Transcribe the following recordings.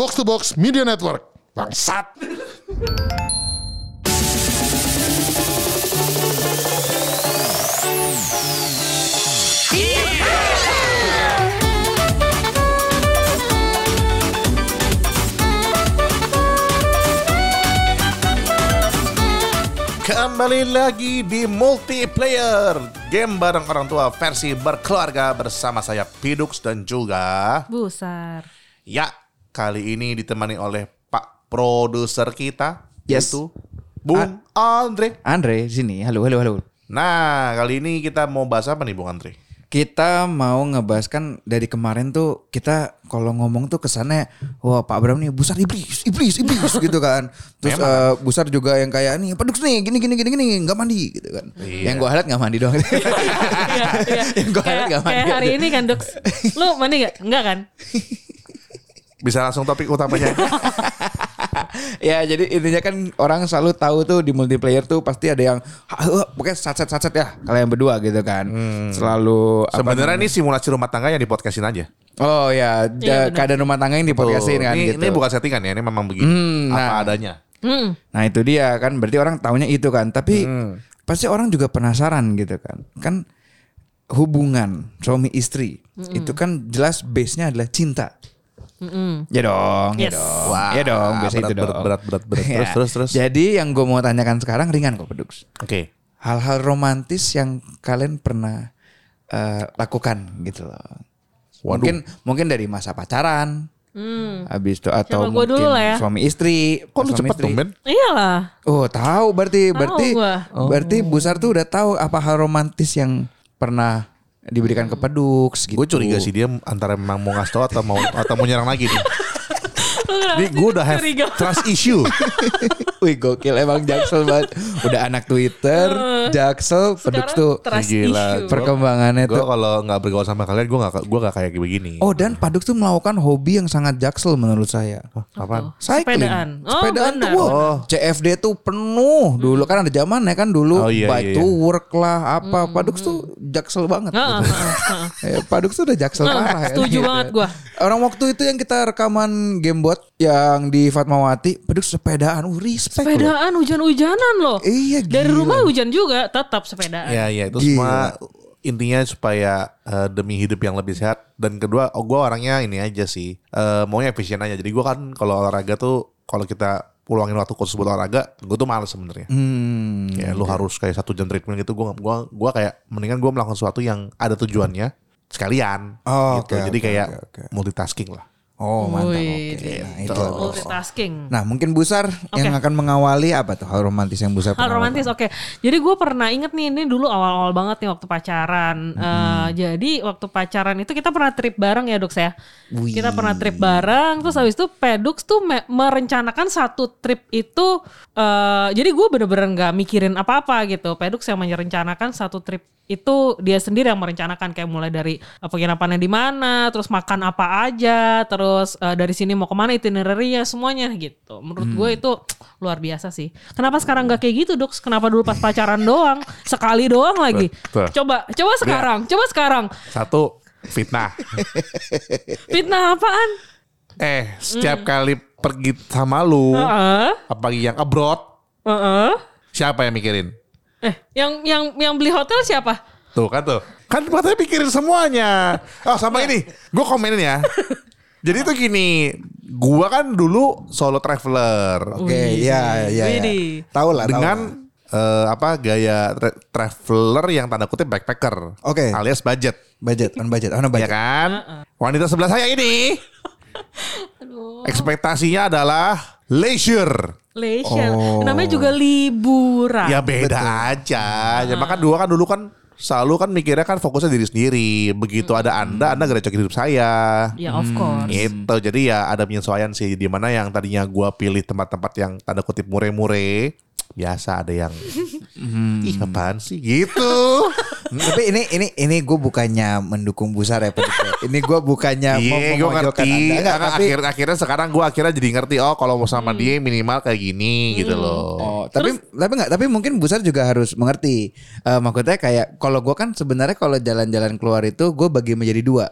Box to Box Media Network. Bangsat. Kembali lagi di multiplayer Game bareng orang tua versi berkeluarga bersama saya Pidux dan juga Busar. Ya, kali ini ditemani oleh Pak Produser kita Yes. Yaitu Bung Andre Andre di sini. Halo, halo, halo. Nah, kali ini kita mau bahas apa nih Bung Andre? Kita mau ngebahas kan dari kemarin tuh kita kalau ngomong tuh kesannya wah Pak Bram nih besar iblis, iblis, iblis gitu kan. Terus eh, besar juga yang kayak nih peduk nih gini gini gini gini nggak mandi gitu kan. Iya. Yang gua highlight nggak mandi doang. Iya, iya. Yang gua kayak, liat nggak mandi kayak hari aja. ini kan, Dux. Lu mandi gak? Enggak kan? Bisa langsung topik utamanya ya jadi intinya kan orang selalu tahu tuh di multiplayer tuh pasti ada yang "Ah, pokoknya satset satset ya kalian berdua gitu kan. Selalu apa Sebenarnya ini simulasi rumah tangga yang di podcastin aja Oh ya, Iya, benar. keadaan rumah tangga yang dipodcastin kan ini, gitu. ini bukan settingan ya, ini memang begini Hmm, Apa nah. adanya Hmm. Nah itu dia kan berarti orang taunya itu kan. Tapi Hmm. pasti orang juga penasaran gitu kan. Kan hubungan suami istri itu kan jelas base-nya adalah cinta. Mm-mm. Ya dong, ya Yes. dong. Wah, ya dong, biasa berat, itu dong. berat, berat, berat, berat. Ya. Terus, terus, terus. Jadi yang gue mau tanyakan sekarang ringan kok, Pedux. Oke Hal-hal romantis yang kalian pernah eh, lakukan gitu loh. Waduh. Mungkin mungkin dari masa pacaran, Hmm. habis itu atau Coba gua mungkin dulu lah ya. suami istri. Kok lu cepet dong Ben? Iyalah. Oh tahu berarti Tahu berarti gua. berarti Busar tuh udah tahu apa hal romantis yang pernah diberikan ke Pedux gitu. Gue curiga sih dia antara memang mau ngasih tau atau mau atau mau nyerang lagi nih. Sih gue udah have trust issue. Wih gokil emang Jaksel banget. Udah anak Twitter, Jaksel, Pedux Sekarang tuh trust Gila, issue. perkembangannya Gue tuh. kalau nggak bergaul sama kalian gue nggak gue nggak kayak begini. Oh dan Padux tuh melakukan hobi yang sangat Jaksel menurut saya. apaan? Cycling. Sepedaan. Oh, Sepedaan tuh wow. Oh. CFD tuh penuh dulu kan ada zaman ya kan dulu Oh, iya, bike iya, to iya. work lah apa Padux tuh Jaksel banget. Gitu. Eh, Padux tuh udah Jaksel parah ya. setuju banget gua. Orang waktu itu yang kita rekaman gamebot yang di Fatmawati, Padux sepedaan, uh, respect loh. Sepedaan hujan-hujanan loh. Iya, Dari gila. rumah hujan juga tetap sepedaan. Ya ya itu Gila. semua intinya supaya eh, demi hidup yang lebih sehat dan kedua oh, gue orangnya ini aja sih eh, maunya efisien aja jadi gue kan kalau olahraga tuh kalau kita pulangin waktu khusus buat olahraga gue tuh males sebenarnya Hmm. ya lu harus kayak satu jam treatment gitu gue gua gua kayak mendingan gue melakukan sesuatu yang ada tujuannya sekalian Oh, gitu oke, jadi oke, kayak oke, oke. multitasking lah Oh, mantap. Wih, Oke. Nah, gitu. itu. Multitasking. Nah, mungkin Busar yang akan mengawali apa tuh hal romantis yang Busar Hal romantis, oke. Jadi gue pernah inget nih, ini dulu awal-awal banget nih waktu pacaran. Eh, jadi waktu pacaran itu kita pernah trip bareng ya Dux ya. Wih. Kita pernah trip bareng, terus habis itu Pedux tuh me- merencanakan satu trip itu. eh jadi gue bener-bener nggak mikirin apa-apa gitu. Pedux yang merencanakan satu trip itu dia sendiri yang merencanakan kayak mulai dari eh, penginapannya di mana, terus makan apa aja, terus eh, dari sini mau ke mana itinerary-nya semuanya gitu. Menurut gue itu luar biasa sih. Kenapa sekarang nggak kayak gitu, Dux? Kenapa dulu pas pacaran doang, sekali doang lagi? Betul. Coba, coba sekarang, coba sekarang. satu fitnah Fitnah apaan? eh setiap kali pergi sama lu Heeh, apalagi yang abroad heeh. siapa yang mikirin Eh, yang yang yang beli hotel siapa? Tuh kan tuh. Kan katanya pikirin semuanya. Oh sama ini. Gue komenin ya. Jadi tuh gini. Gua kan dulu solo traveler. Oke, iya iya. ya. Widih. Tahu lah dengan eh, apa gaya tra- traveler yang tanda kutip backpacker. Oke. Alias budget. budget, on budget, on Ya budget. kan? Wanita sebelah saya ini. Ekspektasinya adalah leisure. Leisure. Oh. Namanya juga liburan. Ya beda aja. Ya maka dua kan dulu kan selalu kan mikirnya kan fokusnya diri sendiri. Begitu ada Anda, Anda gerecokin hidup saya. Ya of course. Itu jadi ya ada penyesuaian sih di mana yang tadinya gua pilih tempat-tempat yang tanda kutip mure-mure, biasa ada yang ih apaan sih gitu. Tapi ini ini ini gue bukannya mendukung Busar ya. Ini gue bukannya mau Iya, gue memojokkan ngerti. Anda. Enggak, Karena tapi akhir akhirnya sekarang gua akhirnya jadi ngerti oh kalau mau sama dia minimal kayak gini gitu loh. Oh, tapi tapi nggak tapi mungkin Busar juga harus mengerti. Eh maksudnya kayak kalau gue kan sebenarnya kalau jalan-jalan keluar itu gue bagi menjadi dua.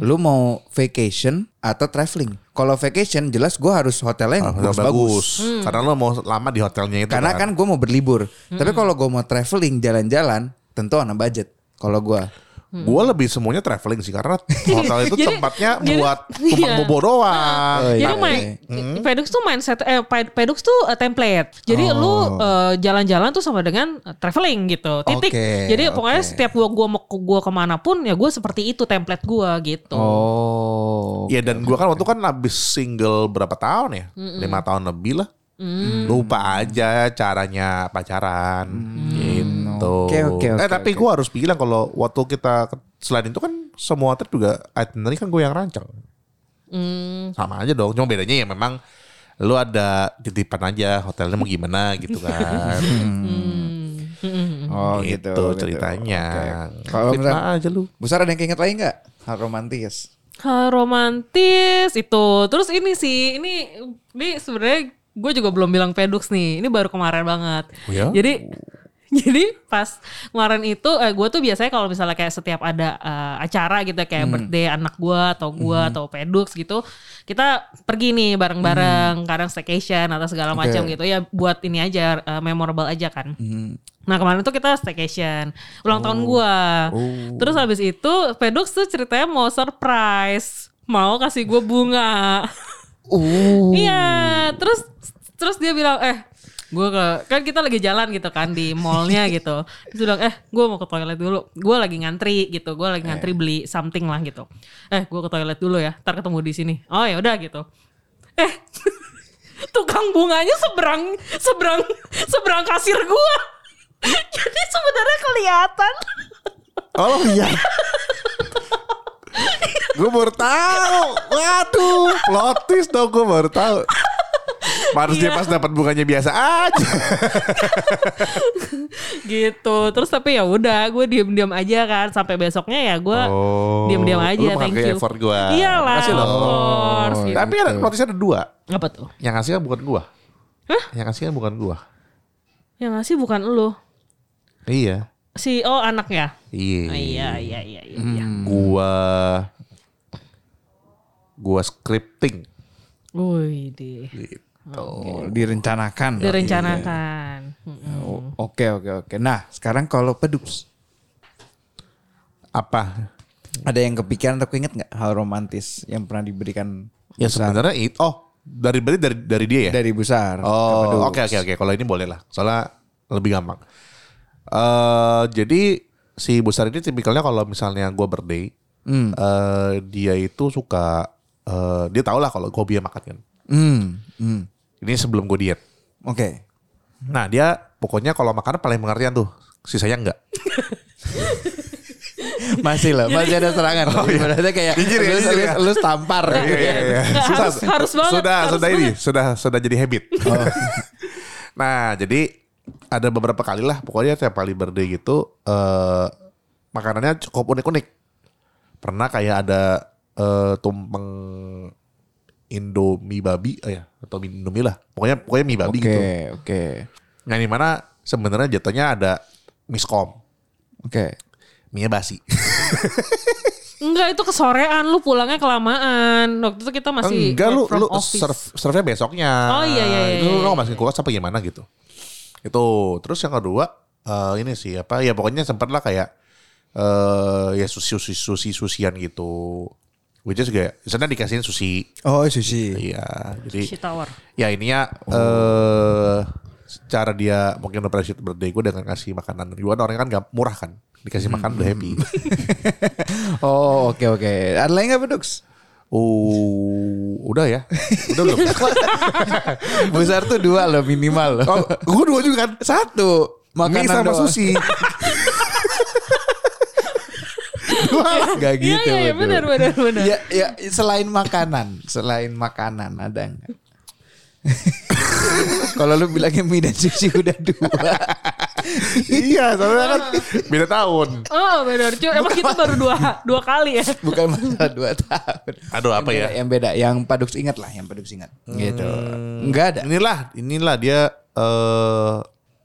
Lu mau vacation atau traveling. Kalau vacation jelas gue harus hotelnya yang Hotel bagus-bagus. bagus. Karena lo mau lama di hotelnya itu Karena kan gue mau berlibur. Tapi kalau gue mau traveling jalan-jalan, tentu anak budget. Kalau gue. Gue lebih semuanya traveling sih karena hotel itu Jadi- tempatnya jadi- buat iya. tumpang bobo doang. Oh, iya. Jadi main Pedux tuh mindset eh Ped- Pedux tuh eh, template. Jadi lu eh, jalan-jalan tuh sama dengan eh, traveling gitu. Titik. Oke, Jadi pokoknya setiap gua gua mau gua ke mana pun ya gue seperti itu template gua gitu. Oh. Iya dan gue kan waktu kan habis single berapa tahun ya? Lima tahun lebih lah. Mm. Lupa aja caranya pacaran gitu. Oke, oke, oke, eh tapi oke. gue harus bilang kalau waktu kita selain itu kan semua trip juga itinerary kan gue yang rancang. Hmm. Sama aja dong. Cuma bedanya ya memang lu ada titipan aja hotelnya mau gimana gitu kan. Oh gitu, gitu. ceritanya. Oke. Kalau aja lu. besar ada yang keinget lagi nggak? Hal romantis. Hal romantis itu. Terus ini sih, ini ini sebenarnya gue juga belum bilang pedux nih. Ini baru kemarin banget. Oh ya? Jadi jadi pas kemarin itu eh, gue tuh biasanya kalau misalnya kayak setiap ada eh, acara gitu kayak birthday anak gue atau gue atau pedux gitu kita pergi nih bareng-bareng kadang staycation atau segala macam gitu ya buat ini aja eh, memorable aja kan. Nah kemarin tuh kita staycation ulang tahun gua. Terus habis itu Pedux tuh ceritanya mau surprise, mau kasih gua bunga. Oh. Iya, terus terus dia bilang eh gue ke kan kita lagi jalan gitu kan di mallnya gitu. Terus bilang eh gue mau ke toilet dulu. Gue lagi ngantri gitu. Gue lagi ngantri beli something lah gitu. Eh gue ke toilet dulu ya. Ntar ketemu di sini. Oh ya udah gitu. Eh tukang bunganya seberang seberang seberang kasir gue jadi sebenarnya kelihatan. Oh iya. gue baru tahu. Waduh, plot twist dong gue baru tahu. Harusnya Iya. pas dapat bunganya biasa aja. gitu terus tapi ya udah gue diem aja kan sampai besoknya ya gue Oh, diem diem aja lu thank you effort gua. iyalah loh. course gitu. Tapi ada notisnya ada dua. apa tuh Yang ngasih kan bukan gua. Hah? Yang ngasih kan bukan gua. yang ngasih bukan lu Iya. si oh anaknya Iya. Oh, iya iya iya iya, iya. Gua gua scripting Wih deh gitu. Oh, direncanakan. direncanakan Mm-mm. Oh, Oke oke oke. Nah sekarang kalau pedus Apa? ada yang kepikiran atau keinget nggak hal romantis yang pernah diberikan Ya besar sebenarnya itu oh dari berarti dari dari dia ya? dari besar? Oh, oke oke oke. Kalau ini boleh lah. Soalnya lebih gampang. eh jadi si besar ini tipikalnya kalau misalnya gue birthday, Hmm. eh, dia itu suka eh, dia tau lah kalau hobi makan kan. Hmm, hmm. Ini sebelum gue diet. Oke. Nah dia pokoknya kalau makan paling pengertian tuh. Sisanya enggak. Masih lah, masih ada serangan. Oh, Ibaratnya kayak Jujur ya, lu, jujur lu- ya. lu tampar. Iya, iya, iya. Susah. harus- harus banget, Sudah, harus sudah ini, banget. sudah, sudah jadi habit. Oh. nah, jadi ada beberapa kali lah, pokoknya tiap kali birthday gitu, eh makanannya cukup unik-unik. Pernah kayak ada eh, tumpeng Indomie babi, eh, ya, atau Indomie lah. Pokoknya, pokoknya mie babi Oke, gitu. oke. Nah, di mana sebenarnya jatuhnya ada miskom, Oke. mie basi. enggak itu kesorean lu pulangnya kelamaan waktu itu kita masih Enggak lu from lu office. serve serve besoknya. Oh, iya, iya, iya, Itu lu iya. nggak masukin kulkas apa gimana gitu. Itu terus yang kedua eh, ini sih apa ya pokoknya sempet lah kayak eh ya sushi sushi sushi susian gitu. Which is kayak sana dikasihin sushi. Oh, sushi. Iya, jadi Sushi tower ya ininya eh cara dia mungkin appreciate birthday gue dengan kasih makanan. Gue kan orangnya kan gak murah kan. Dikasih makan udah happy. Oh, oke oke. Ada lagi nggak Bedux? Oh, udah ya. Udah belum? Besar tuh dua loh minimal loh. Oh, gue dua juga kan. Satu. Mie Makanan sama doang. sushi. Gak iya gitu. iya iya benar benar benar Ya, ya selain makanan, selain makanan ada nggak? Kalau lu bilangnya mie dan sushi udah dua. iya, soalnya kan beda tahun. oh benar cuy emang kita baru dua dua kali ya Bukan masalah dua tahun. Aduh, apa Yang ya? beda- Yang beda, yang Padux ingat lah, yang Padux ingat. Gitu. Enggak ada. Inilah, inilah dia eh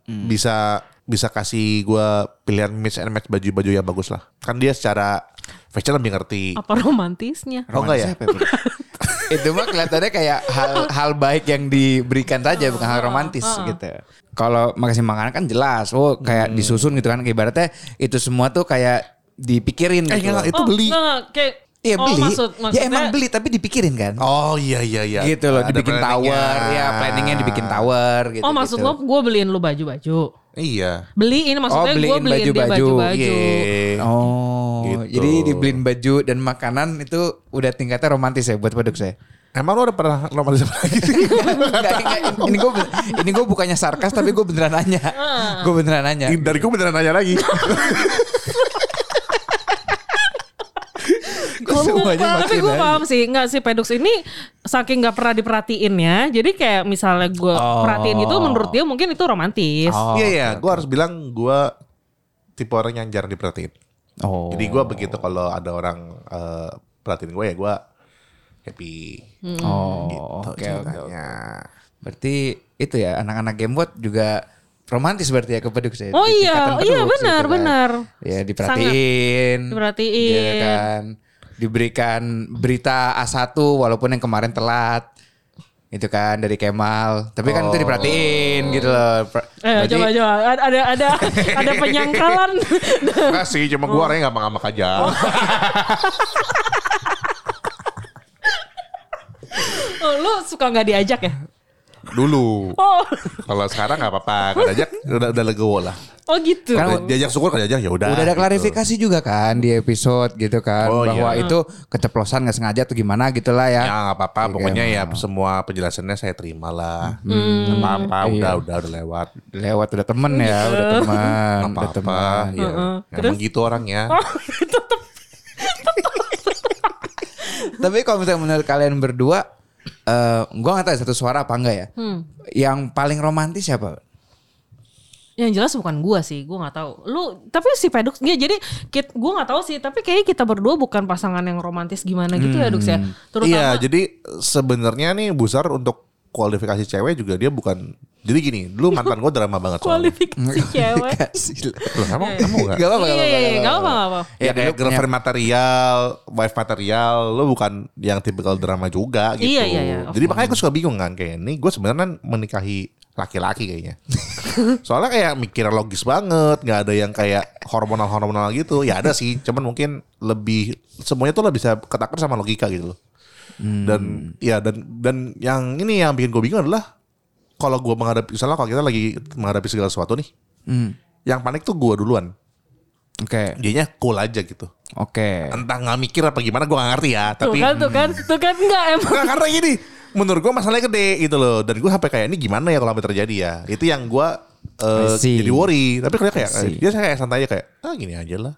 bisa bisa kasih gua pilihan mix and match baju-baju yang bagus lah. Kan dia secara fashion lebih ngerti. apa romantisnya Oh enggak ya? Itu mah kelihatannya kayak hal hal baik yang diberikan saja bukan hal romantis gitu. Kalau makasih makanan kan jelas, oh kayak disusun gitu kan, kayak ibaratnya itu semua tuh kayak dipikirin Eh gitu. itu beli. enggak, enggak, kayak Iya oh, beli, maksud, ya maksudnya, emang beli tapi dipikirin kan. Oh iya iya iya. gitu loh, Ada dibikin tower, ya planningnya dibikin tower gitu. Oh maksud lo gue beliin lu baju-baju. Iya. Beliin maksudnya gue beliin baju-baju. baju-baju. Iya. Oh, Gitu. jadi dibeliin baju dan makanan itu udah tingkatnya romantis ya buat produk saya. Emang lu udah pernah romantis apa lagi sih? Enggak, enggak, ini gue ini gue bukannya sarkas tapi gue beneran nanya. gue beneran nanya. Dari gue beneran nanya lagi. Semuanya Tapi makin gue nanya? paham sih, nggak sih Pedux ini saking nggak pernah diperhatiin ya. Jadi kayak misalnya gue Oh. perhatiin itu menurut dia mungkin itu romantis. Oh, Iya iya, gue harus bilang gue tipe orang yang jarang diperhatiin. Oh. Jadi gue begitu kalau ada orang eh, perhatiin gue ya gue happy. Oh, Gitu oke oke. ceritanya. Berarti itu ya anak-anak gamebot juga romantis berarti ya ke Pedux ya. Oh iya, Tingkatan iya benar, gitu kan. benar. Ya diperhatiin. Diperhatiin. Iya kan. Diberikan berita A1 walaupun yang kemarin telat. Itu kan dari Kemal. Tapi kan itu diperhatiin gitu loh. Eh berarti- coba coba ada ada ada, penyangkalan. Enggak sih, cuma gue orangnya gak ngamak aja. oh, lu suka nggak diajak ya? Dulu. Oh, Kalau sekarang gak apa-apa. Kalau diajak udah, udah legowo lah. oh gitu. Kan diajak syukur diajak ya udah. Udah ada gitu. klarifikasi juga kan di episode gitu kan Oh, bahwa iya. itu keceplosan nggak sengaja atau gimana gitu lah ya. Ya nggak apa-apa, Oke, pokoknya ya semua penjelasannya saya terima lah. Hmm. Nggak apa-apa, Iya. udah udah udah lewat. Lewat udah temen ya, udah teman, Nggak udah apa-apa, teman. ya. Emang gitu orangnya. Tapi kalau misalnya menurut kalian berdua, eh gua nggak tahu satu suara apa enggak ya. Hmm. Yang paling romantis siapa? Yang jelas bukan gua sih, gua nggak tahu. Lu tapi si Pedux ya jadi kit, gua nggak tahu sih, tapi kayaknya kita berdua bukan pasangan yang romantis gimana gitu ya, Dux ya. Terutama Iya, jadi sebenarnya nih Busar untuk kualifikasi cewek juga dia bukan. Jadi gini, dulu mantan gue drama banget soalnya. kualifikasi cewek. Kasih lah. Loh, emang kamu enggak? Gak apa-apa, Iya iya iya, nggak apa nggak apa. Ya Ya, kayak girlfriend material, wife material, lo bukan yang tipikal drama juga gitu. Iya, iya, iya, Jadi makanya gue suka bingung kan kayak ini gue sebenarnya menikahi laki-laki kayaknya. Soalnya kayak mikir logis banget, nggak ada yang kayak hormonal-hormonal gitu. Ya ada sih, cuman mungkin lebih semuanya tuh lah bisa ketakar sama logika gitu loh. Dan ya dan dan yang ini yang bikin gue bingung adalah kalau gue menghadapi misalnya kalau kita lagi menghadapi segala sesuatu nih, Hmm, yang panik tuh gue duluan. Oke, Dianya cool aja gitu oke. entah nggak mikir apa gimana gue gak ngerti ya Tuh tapi kan tuh kan tuh kan enggak emang. Nggak, karena gini menurut gue masalahnya gede gitu loh dan gue sampai kayak ini gimana ya kalau sampai terjadi ya itu yang gue eh, see. jadi worry tapi kalau kayak see. dia saya kayak santai aja kayak ah gini aja lah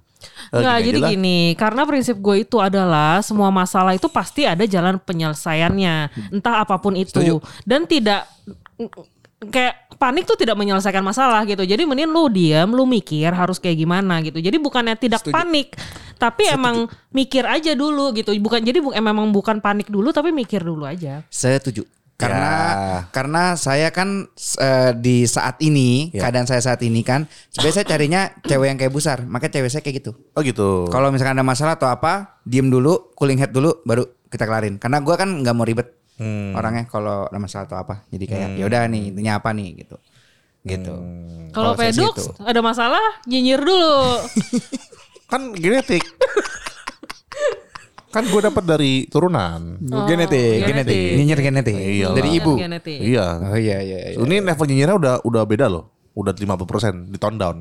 Eh, Enggak, gini jadi lah. gini, karena prinsip gue itu adalah semua masalah itu pasti ada jalan penyelesaiannya, entah apa pun itu. Setuju. Dan tidak kayak panik tuh tidak menyelesaikan masalah gitu. Jadi mending lu diam, lu mikir harus kayak gimana gitu. Jadi bukannya tidak panik, tapi emang mikir aja dulu gitu. Bukan jadi bu, emang bukan panik dulu tapi mikir dulu aja. Setuju. Karena Ya. karena saya kan eh, di saat ini Ya. keadaan saya saat ini kan sebenarnya saya carinya cewek yang kayak busar makanya cewek saya kayak gitu. Oh gitu. Kalau misalkan ada masalah atau apa diem dulu cooling head dulu baru kita kelarin. Karena gua kan nggak mau ribet Hmm. orangnya kalau ada masalah atau apa. Jadi kayak ya udah nih intinya apa nih? Gitu. Gitu. Kalau saya sih pedux itu. ada masalah nyinyir dulu. kan genetik kan gue dapat dari turunan genetik, genetik. genetik, nyinyir genetik Iyalah. dari ibu. Genetik. iya Oh iya iya. iya. ini level nyinyirnya udah udah beda loh udah 50% di tone down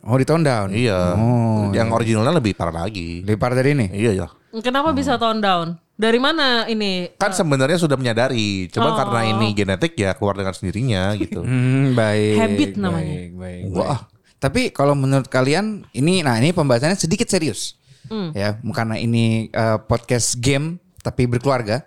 Oh di tone down. iya Oh. yang originalnya lebih parah lagi Lebih parah dari ini. iya ya Kenapa bisa tone down? Dari mana ini? kan sebenarnya sudah menyadari cuma Oh. karena ini genetik ya keluar dengan sendirinya gitu Hmm, baik. Habit namanya. Baik, baik, Wah. baik. Tapi kalau menurut kalian ini nah ini pembahasannya sedikit serius. Hmm. Ya, karena ini eh, podcast game tapi berkeluarga.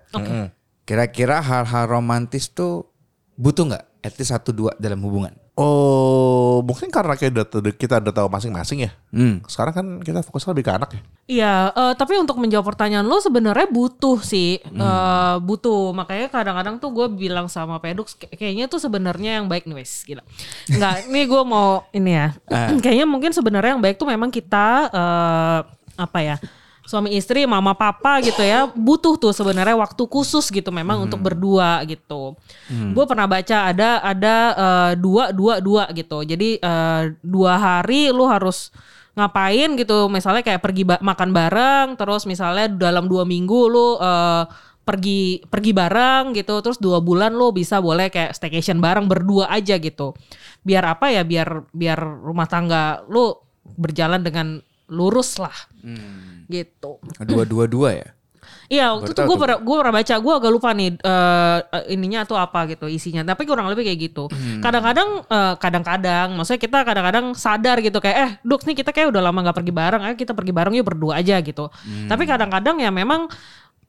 Kira-kira hal-hal romantis tuh butuh nggak? At least satu dua dalam hubungan. Oh, mungkin karena kita udah, kita udah tahu masing-masing ya. Hmm. Sekarang kan kita fokusnya lebih ke anak ya. Iya, eh, tapi untuk menjawab pertanyaan lo sebenarnya butuh sih, Eh, butuh. Makanya kadang-kadang tuh gue bilang sama Pedux, "Kay- kayaknya tuh sebenarnya yang baik nih wes, gila. Enggak, ini gue mau ini ya. kayaknya mungkin sebenarnya yang baik tuh memang kita eh, apa ya? suami istri, mama papa gitu ya, butuh tuh sebenarnya waktu khusus gitu memang untuk berdua gitu. Gue pernah baca ada ada eh, dua dua dua gitu. Jadi eh, dua hari lu harus ngapain gitu, misalnya kayak pergi ba- makan bareng, terus misalnya dalam dua minggu lu eh, pergi pergi bareng gitu, terus dua bulan lu bisa boleh kayak staycation bareng berdua aja gitu. Biar apa ya? Biar biar rumah tangga lu berjalan dengan lurus lah gitu. Dua-dua-dua ya. Iya waktu itu gue pernah gue pernah baca gue agak lupa nih eh, eh, ininya tuh apa gitu isinya. Tapi kurang lebih kayak gitu. Kadang-kadang eh, kadang-kadang maksudnya kita kadang-kadang sadar gitu kayak eh Dux nih kita kayak udah lama nggak pergi bareng ayo kita pergi bareng yuk berdua aja gitu. Tapi kadang-kadang ya memang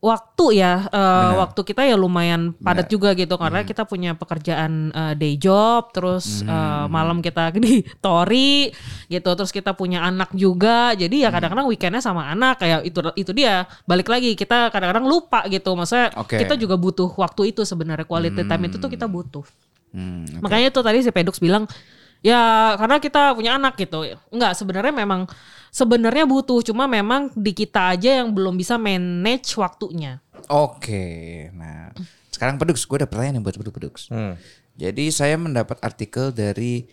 waktu ya eh, waktu kita ya lumayan padat juga gitu karena kita punya pekerjaan eh, day job terus eh, malam kita di tori gitu terus kita punya anak juga. Jadi ya kadang-kadang weekendnya sama anak kayak itu itu dia. Balik lagi kita kadang-kadang lupa gitu maksudnya Oke. kita juga butuh waktu itu sebenarnya quality time itu tuh kita butuh. Hmm, makanya itu tadi si Pedux bilang ya karena kita punya anak gitu enggak sebenarnya memang sebenarnya butuh cuma memang di kita aja yang belum bisa manage waktunya Oke, nah sekarang pedux, gue ada pertanyaan yang buat pedux pedux. Jadi saya mendapat artikel dari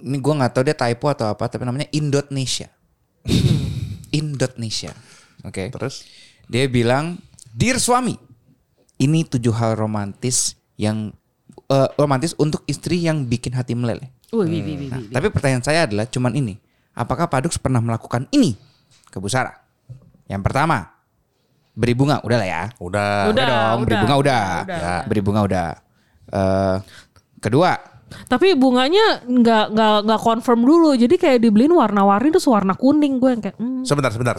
ini gue nggak tahu dia typo atau apa, tapi namanya Indonesia. Indonesia, oke. Terus? Dia bilang, dear suami, ini tujuh hal romantis yang eh, romantis untuk istri yang bikin hati meleleh. Wih, wih, wih, wih, Nah, wih. tapi pertanyaan saya adalah cuman ini. Apakah Padux pernah melakukan ini ke Bu Sarah? Yang pertama, beri bunga, udah lah ya. Udah. Udah. dong, beri bunga udah. Udah. Ya, beri bunga udah. Eh, kedua, Tapi bunganya nggak nggak nggak confirm dulu. Jadi kayak dibeliin warna-warni terus warna kuning gue yang kayak hmm. Sebentar, sebentar.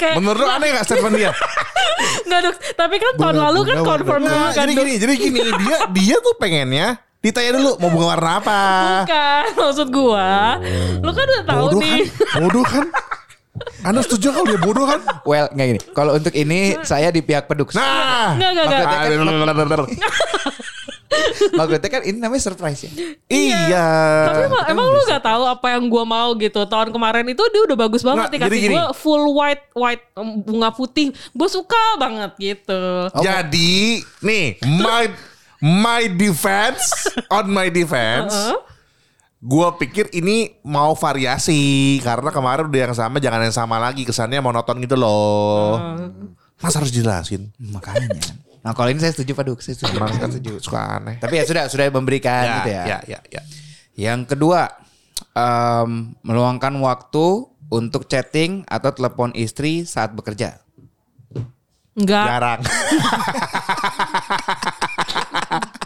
kayak Menurut lu aneh gak statement dia? nggak Dux. Tapi kan tahun lalu kan confirm dulu Nah, kan jadi Dux. gini, jadi gini, dia dia tuh pengennya ditanya dulu mau bunga warna apa. Bukan maksud gua. Lu kan udah tahu Bodoh nih. kan? Bodoh kan? Anda setuju kalau dia bodoh kan? well nggak gini. Kalau untuk ini saya di pihak Pedux. Nah, Nggak nggak nggak. Ah, Maksudnya kan ini namanya surprise ya. Iya. Tapi emang, emang lu gak tahu apa yang gua mau gitu. Tahun kemarin itu dia udah bagus banget Nggak, dikasih jadi gini. gua full white white bunga putih. Gue suka banget gitu. Jadi nih my my defense on my defense. Gua pikir ini mau variasi karena kemarin udah yang sama jangan yang sama lagi kesannya monoton gitu loh. Mas harus jelasin. Makanya. Nah kalau ini saya setuju Padux, saya setuju. Emang Saya kan setuju. suka aneh. Tapi ya sudah sudah memberikan gitu ya. ya, ya, ya. Yang kedua, em, meluangkan waktu untuk chatting atau telepon istri saat bekerja. Enggak. Jarang.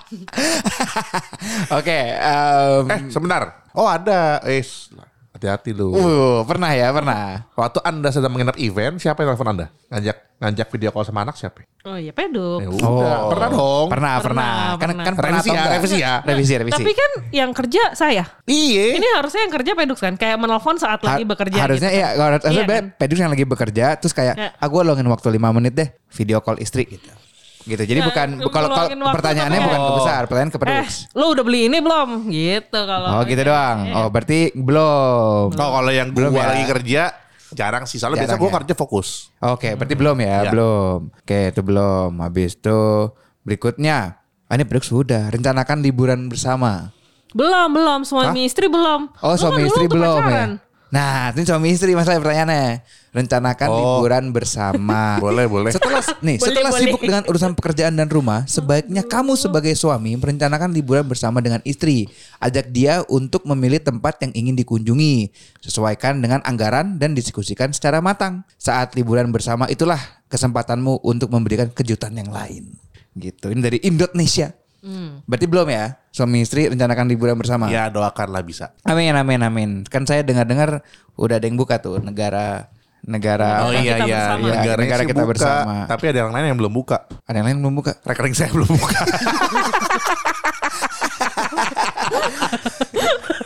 Oke, em, eh, sebentar. Oh, ada. Eh, hati-hati lu. uh, pernah ya, pernah. Waktu Anda sedang menginap event, siapa yang telepon Anda? Ngajak ngajak video call sama anak siapa? Oh iya peduk. Ya udah, pernah dong. Pernah, pernah. Pernah, Kan pernah. kan pernah Revisi ya, revisi ya. Revisi, revisi. Tapi kan yang kerja saya. Iya. Ini harusnya yang kerja peduk kan. Kayak menelpon saat lagi bekerja Harusnya gitu. ya, kalau harusnya Iya kan? Pedus yang lagi bekerja terus kayak, Ya. ah gue luangin waktu 5 menit deh video call istri gitu. Gitu. Jadi Ya, bukan kalau kalau pertanyaannya bukan ke besar, pertanyaan ke Eh, Pedus. lu udah beli ini belum? Gitu kalau. Oh gitu Iya. doang. Oh berarti belum. Oh, kalau yang Belum gua ya? lagi kerja jarang sih. Soalnya biasa gua ya? kerja fokus. Oke, berarti belum ya, Ya. belum. Oke, itu belum. Habis itu berikutnya, ah, ini Pedus sudah rencanakan liburan bersama. Belum, belum. Suami istri belum. Oh, Lu kan suami dulu istri belum pacaran. ya. Nah, ini suami istri masalah pertanyaannya. Rencanakan Oh. liburan bersama. Boleh, boleh. Setelah nih, Boleh, setelah boleh. sibuk dengan urusan pekerjaan dan rumah, sebaiknya kamu sebagai suami merencanakan liburan bersama dengan istri. Ajak dia untuk memilih tempat yang ingin dikunjungi, sesuaikan dengan anggaran dan diskusikan secara matang. Saat liburan bersama itulah kesempatanmu untuk memberikan kejutan yang lain. Gitu. Ini dari Indonesia. Hmm. Berarti belum ya? Suami istri rencanakan liburan bersama. Ya doakanlah bisa. Amin amin amin. Kan saya dengar-dengar udah ada yang buka tuh negara negara Oh Negara iya kita iya, bersama. Iya, negaranya negara sih kita buka, bersama. Tapi ada yang lain yang belum buka. Ada yang lain belum buka. Rekening saya belum buka.